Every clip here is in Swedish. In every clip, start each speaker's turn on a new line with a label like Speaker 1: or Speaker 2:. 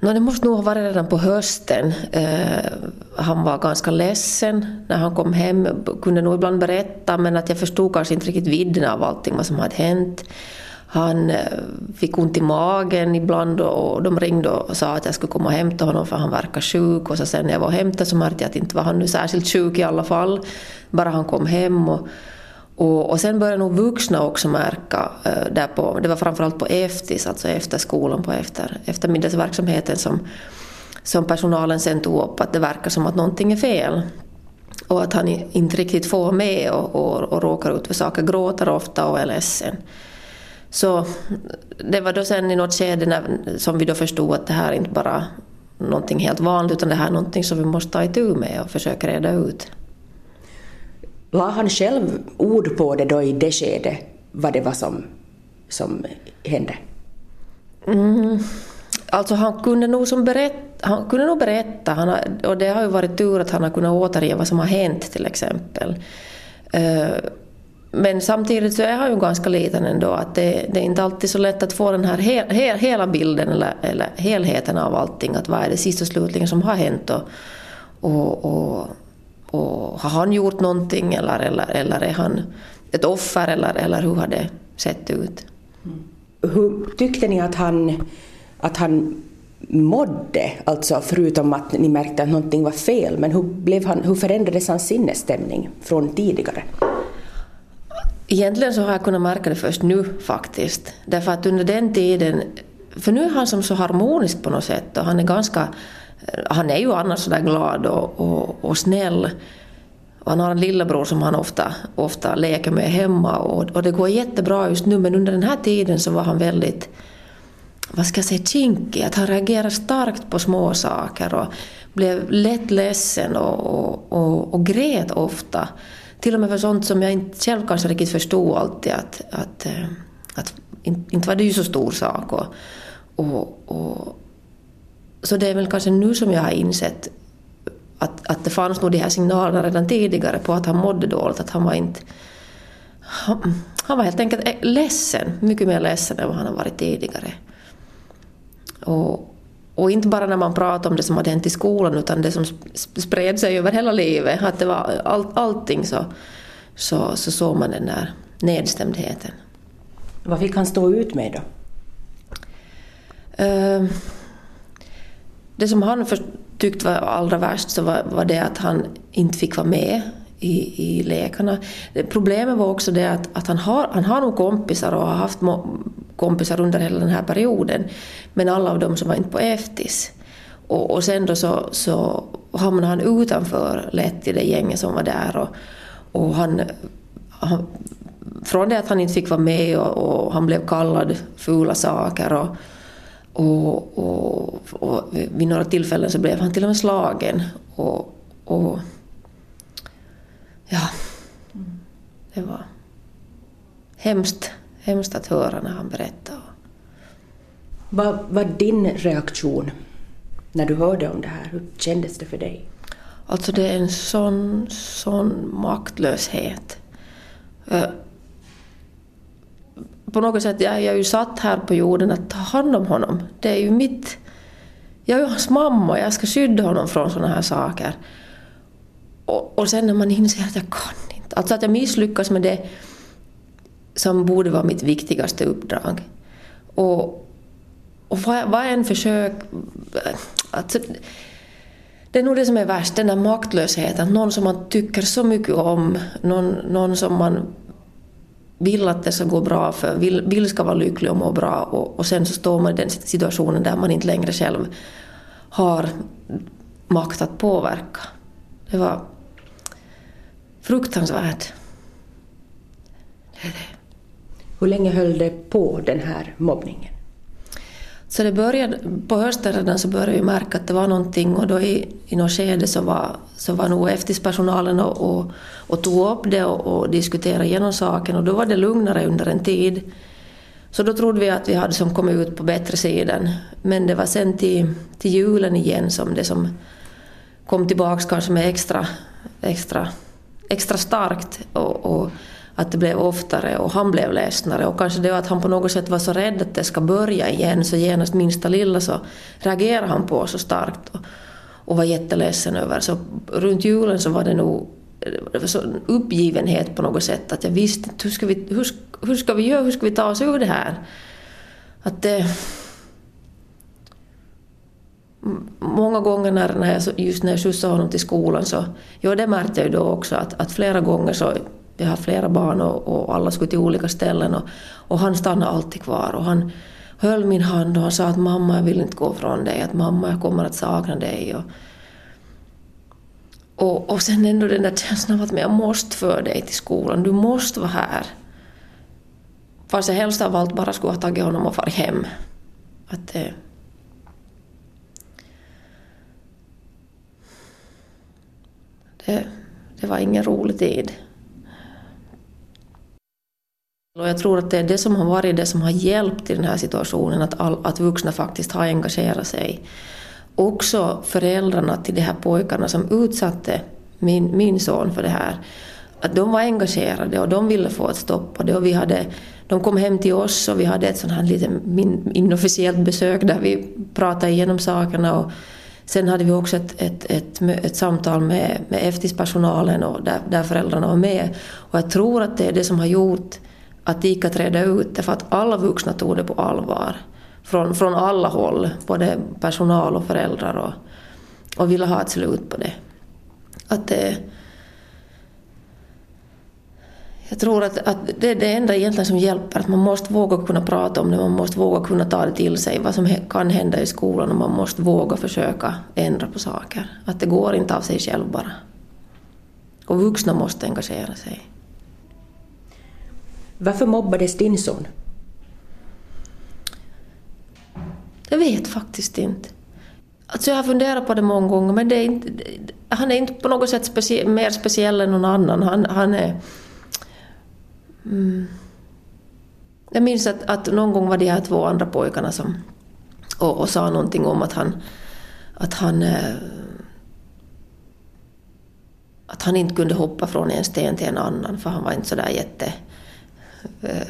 Speaker 1: No, det måste nog ha varit redan på hösten. Eh, han var ganska ledsen när han kom hem. Kunde nog ibland berätta men att jag förstod kanske inte riktigt vidden av allting vad som hade hänt. Han eh, fick ont i magen ibland och de ringde och sa att jag skulle komma och hämta honom för han verkar sjuk. Och så sen när jag var och hämtade så märkte jag att inte var han nu särskilt sjuk i alla fall. Bara han kom hem. Och, och, och sen började nog vuxna också märka, eh, där på, det var framförallt på eftis, alltså efter skolan, på efter, eftermiddagsverksamheten som, som personalen sen tog upp att det verkar som att någonting är fel. Och att han inte riktigt får med och, och, och råkar ut för saker, gråter ofta och är ledsen. Så det var då sen i något skede när, som vi då förstod att det här är inte bara någonting helt vanligt utan det här är någonting som vi måste ta itu med och försöka reda ut.
Speaker 2: La han själv ord på det då i det skedet, vad det var som, som hände?
Speaker 1: Mm. Alltså han kunde nog, som berätt, han kunde nog berätta, han har, och det har ju varit tur att han har kunnat återge vad som har hänt till exempel. Eh, men samtidigt så är han ju ganska liten ändå att det, det, är inte alltid så lätt att få den här hel, hel, hela bilden eller, eller helheten av allting. Att vad är det sist och slutligen som har hänt och, och, och, och har han gjort någonting eller, eller, eller är han ett offer eller, eller hur har det sett ut?
Speaker 2: Mm. Hur tyckte ni att han, att han mådde, alltså förutom att ni märkte att någonting var fel, men hur, blev han, hur förändrades hans sinnesstämning från tidigare?
Speaker 1: Egentligen så har jag kunnat märka det först nu faktiskt. Därför att under den tiden, för nu är han som så harmonisk på något sätt och han är ganska, han är ju annars sådär glad och, och, och snäll. Och han har en lillebror som han ofta, ofta leker med hemma och, och det går jättebra just nu men under den här tiden så var han väldigt, vad ska jag säga, kinkig. Att han reagerade starkt på små saker och blev lätt ledsen och, och, och, och grät ofta till och med för sånt som jag inte själv kanske riktigt förstod alltid att, att, eh, att, att inte var det ju så stor sak. Och, och, och, så det är väl kanske nu som jag har insett att, att det fanns nog de här signalerna redan tidigare på att han mådde dåligt, att han var inte... Han, han var helt enkelt ledsen, mycket mer ledsen än vad han har varit tidigare. Och, och inte bara när man pratar om det som hade hänt i skolan utan det som spred sig över hela livet. Att det var all, allting så, så, så såg man den där nedstämdheten.
Speaker 2: Vad fick han stå ut med då?
Speaker 1: Uh, det som han tyckte var allra värst så var, var det att han inte fick vara med i, i lekarna. Problemet var också det att, att han, har, han har nog kompisar och har haft kompisar under hela den här perioden. Men alla av dem som var inte på eftis. Och, och sen då så, så hamnade han utanför lätt i det gänget som var där. Och, och han, han, från det att han inte fick vara med och, och han blev kallad fula saker och, och, och, och, vid några tillfällen så blev han till och med slagen. Och, och ja, det var hemskt hemskt att höra när han berättade.
Speaker 2: Vad var din reaktion när du hörde om det här? Hur kändes det för dig?
Speaker 1: Alltså det är en sån, sån maktlöshet. På något sätt, jag är ju satt här på jorden att ta hand om honom. Det är ju mitt... Jag är ju hans mamma, jag ska skydda honom från sådana här saker. Och, och sen när man inser att jag kan inte, alltså att jag misslyckas med det som borde vara mitt viktigaste uppdrag. Och, och vad, vad än försök... Alltså, det är nog det som är värst, den där maktlösheten. Någon som man tycker så mycket om, någon, någon som man vill att det ska gå bra för, vill, vill ska vara lycklig och må bra och, och sen så står man i den situationen där man inte längre själv har makt att påverka. Det var fruktansvärt. Det det.
Speaker 2: Hur länge höll det på den här mobbningen?
Speaker 1: Så det började, på hösten redan så började vi märka att det var någonting och då i, i något skede så var, så var nog eftispersonalen och, och, och tog upp det och, och diskuterade igenom saken och då var det lugnare under en tid. Så då trodde vi att vi hade som kommit ut på bättre sidan. Men det var sen till, till julen igen som det som kom tillbaks kanske med extra, extra, extra starkt. Och, och att det blev oftare och han blev ledsnare och kanske det var att han på något sätt var så rädd att det ska börja igen så genast minsta lilla så reagerade han på så starkt och, och var jätteledsen över. Så runt julen så var det nog det var så en uppgivenhet på något sätt att jag visste inte hur ska vi, hur, hur ska vi göra, hur ska vi ta oss ur det här? Att det, många gånger när, när jag, just när jag skjutsade honom till skolan så, ja det märkte jag ju då också att, att flera gånger så, vi har flera barn och, och alla skulle till olika ställen och, och han stannade alltid kvar och han höll min hand och han sa att mamma jag vill inte gå från dig, att mamma jag kommer att sakna dig. Och, och, och sen ändå den där känslan av att jag måste föra dig till skolan, du måste vara här. Fast jag helst av allt bara skulle ha tagit honom och farit hem. Att eh, det, det var ingen rolig tid. Och jag tror att det är det som har varit det som har hjälpt i den här situationen, att, all, att vuxna faktiskt har engagerat sig. Också föräldrarna till de här pojkarna som utsatte min, min son för det här, att de var engagerade och de ville få ett stopp på det. Och vi hade, de kom hem till oss och vi hade ett sånt här lite inofficiellt besök där vi pratade igenom sakerna. Och sen hade vi också ett, ett, ett, ett samtal med, med FTIS-personalen och där, där föräldrarna var med. Och jag tror att det är det som har gjort att det gick att reda ut det, för att alla vuxna tog det på allvar. Från, från alla håll, både personal och föräldrar och, och ville ha ett slut på det. Att det jag tror att, att det är det enda egentligen som hjälper, att man måste våga kunna prata om det, man måste våga kunna ta det till sig, vad som kan hända i skolan och man måste våga försöka ändra på saker. Att det går inte av sig själv bara. Och vuxna måste engagera sig.
Speaker 2: Varför mobbades din son?
Speaker 1: Jag vet faktiskt inte. Alltså jag har funderat på det många gånger men det är inte, han är inte på något sätt specie, mer speciell än någon annan. Han, han är... Mm, jag minns att, att någon gång var de här två andra pojkarna som och, och sa någonting om att han, att han eh, att han inte kunde hoppa från en sten till en annan för han var inte sådär jätte Eh,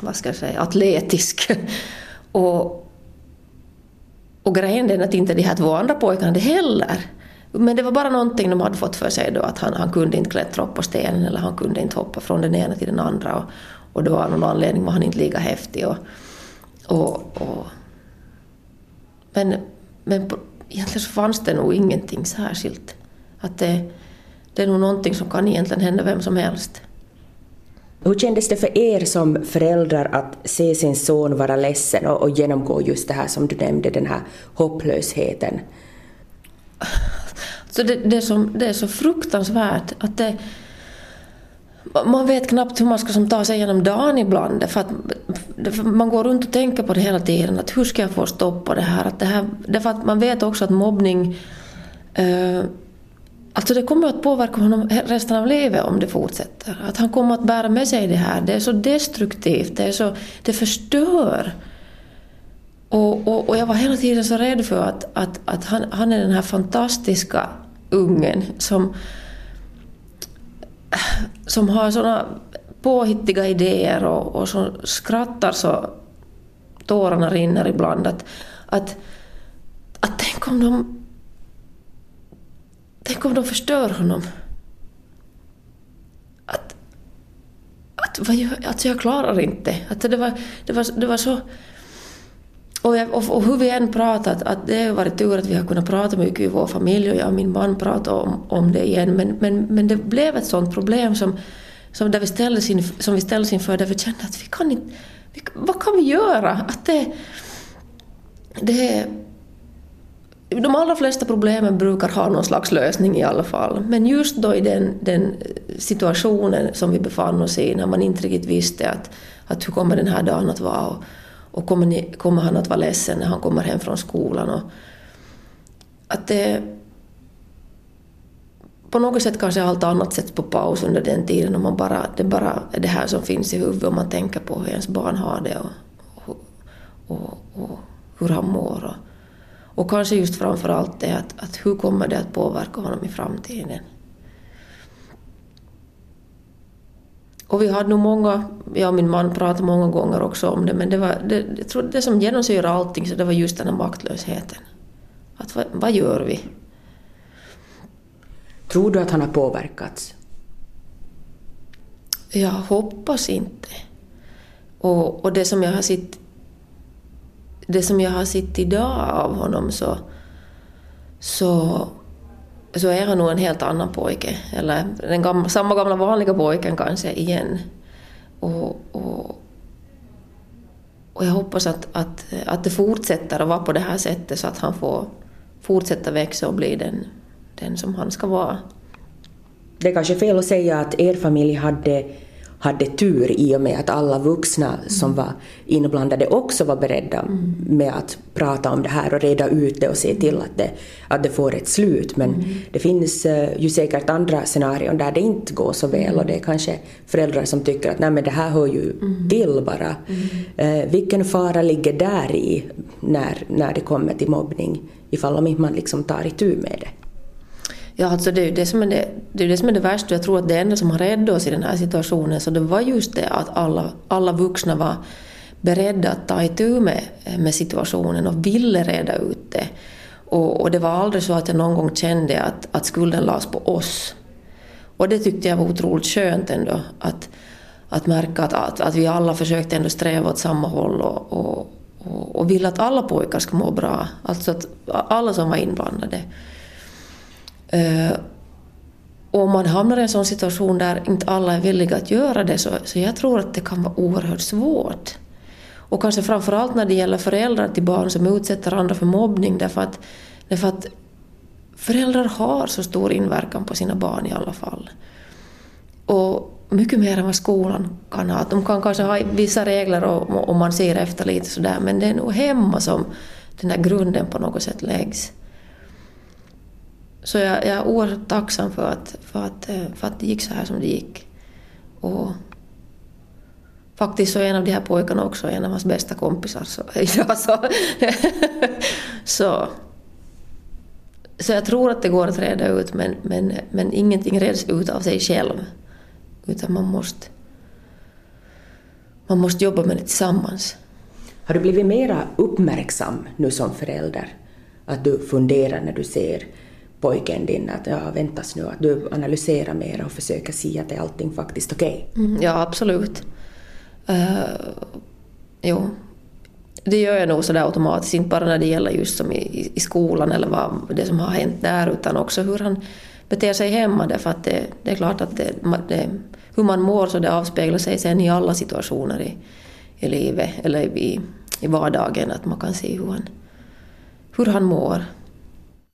Speaker 1: vad ska jag säga, atletisk. och, och grejen är att inte de här två andra pojkarna det heller. Men det var bara någonting de hade fått för sig då att han, han kunde inte klättra upp på stenen eller han kunde inte hoppa från den ena till den andra. Och, och då av någon anledning var han inte lika häftig. Och, och, och men men på, egentligen så fanns det nog ingenting särskilt. Att det, det är nog någonting som kan egentligen hända vem som helst.
Speaker 2: Hur kändes det för er som föräldrar att se sin son vara ledsen och, och genomgå just det här som du nämnde, den här hopplösheten?
Speaker 1: Så det, det, är så, det är så fruktansvärt att det, man vet knappt hur man ska som ta sig igenom dagen ibland. För att, för man går runt och tänker på det hela tiden. Att hur ska jag få stopp på det här? Att det här därför att man vet också att mobbning eh, Alltså det kommer att påverka honom resten av livet om det fortsätter. Att han kommer att bära med sig det här. Det är så destruktivt, det, är så, det förstör. Och, och, och jag var hela tiden så rädd för att, att, att han, han är den här fantastiska ungen som, som har såna påhittiga idéer och, och som skrattar så tårarna rinner ibland. Att, att, att tänk om de Tänk om de förstör honom. Att, att vad jag, alltså jag klarar inte. Att det, var, det, var, det var så... Och, jag, och, och, hur vi än pratat, att det har varit tur att vi har kunnat prata mycket i vår familj och jag och min man pratade om, om det igen. Men, men, men det blev ett sånt problem som, som, där vi ställdes in, som vi ställdes inför där vi kände att vi kan inte... Vi, vad kan vi göra? Att det... det de allra flesta problemen brukar ha någon slags lösning i alla fall. Men just då i den, den situationen som vi befann oss i, när man inte riktigt visste att, att hur kommer den här dagen att vara och, och kommer, ni, kommer han att vara ledsen när han kommer hem från skolan. Och, att det, på något sätt kanske allt annat sätts på paus under den tiden och man bara, det bara är det här som finns i huvudet och man tänker på hur ens barn har det och, och, och, och hur han mår. Och, kanske just framför allt det att, att hur kommer det att påverka honom i framtiden? och vi hade nog många, jag och min man pratade många gånger också om det, men det, var, det, jag tror det som genomsyrar allting så det var just den här maktlösheten. Att vad, vad gör vi?
Speaker 2: Tror du att han har påverkats?
Speaker 1: Jag hoppas inte. Och, och det som jag har sett det som jag har sett idag av honom så, så, så är han nog en helt annan pojke. Eller den gamla, samma gamla vanliga pojken kanske igen. Och, och, och jag hoppas att, att, att det fortsätter att vara på det här sättet så att han får fortsätta växa och bli den, den som han ska vara.
Speaker 2: Det är kanske fel att säga att er familj hade hade tur i och med att alla vuxna mm. som var inblandade också var beredda mm. med att prata om det här och reda ut det och se till att det, att det får ett slut. Men mm. det finns uh, ju säkert andra scenarion där det inte går så väl och det är kanske föräldrar som tycker att Nej, men det här hör ju mm. till bara. Uh, vilken fara ligger där i när, när det kommer till mobbning ifall om inte man liksom tar itu med det?
Speaker 1: Ja, alltså det är ju det som är det, det, är det som är det värsta. Jag tror att det enda som har räddat oss i den här situationen så det var just det att alla, alla vuxna var beredda att ta itu med, med situationen och ville reda ut det. Och, och, det var aldrig så att jag någon gång kände att, att skulden lades på oss. Och det tyckte jag var otroligt skönt ändå, att, att märka att, att, att vi alla försökte ändå sträva åt samma håll och, och, och, och ville att alla pojkar ska må bra. Alltså att alla som var inblandade. Eh, och om man hamnar i en sån situation där inte alla är villiga att göra det så, så jag tror att det kan vara oerhört svårt. Och kanske framförallt när det gäller föräldrar till barn som utsätter andra för mobbning därför att, därför att föräldrar har så stor inverkan på sina barn i alla fall. Och mycket mer än vad skolan kan ha. De kan kanske ha vissa regler och, och man ser efter lite sådär men det är nog hemma som den där grunden på något sätt läggs. Så jag, jag är oerhört tacksam för att, för, att, eh, för att det gick så här som det gick. Och faktiskt så är en av de här pojkarna också en av hans bästa kompisar. Så, ja, så, så, så jag tror att det går att reda ut men, men, men ingenting reds ut av sig själv. Utan man måste, man måste jobba med det tillsammans.
Speaker 2: Har du blivit mera uppmärksam nu som förälder? Att du funderar när du ser pojken din att ja, väntas nu att du analyserar mer och försöker se att är allting faktiskt okej?
Speaker 1: Okay? Mm, ja, absolut. Uh, jo, det gör jag nog sådär automatiskt, inte bara när det gäller just som i, i skolan eller vad, det som har hänt där, utan också hur han beter sig hemma. Därför att det, det är klart att det, det, hur man mår så det avspeglar sig sen i alla situationer i, i livet eller i, i vardagen, att man kan se hur han, hur han mår.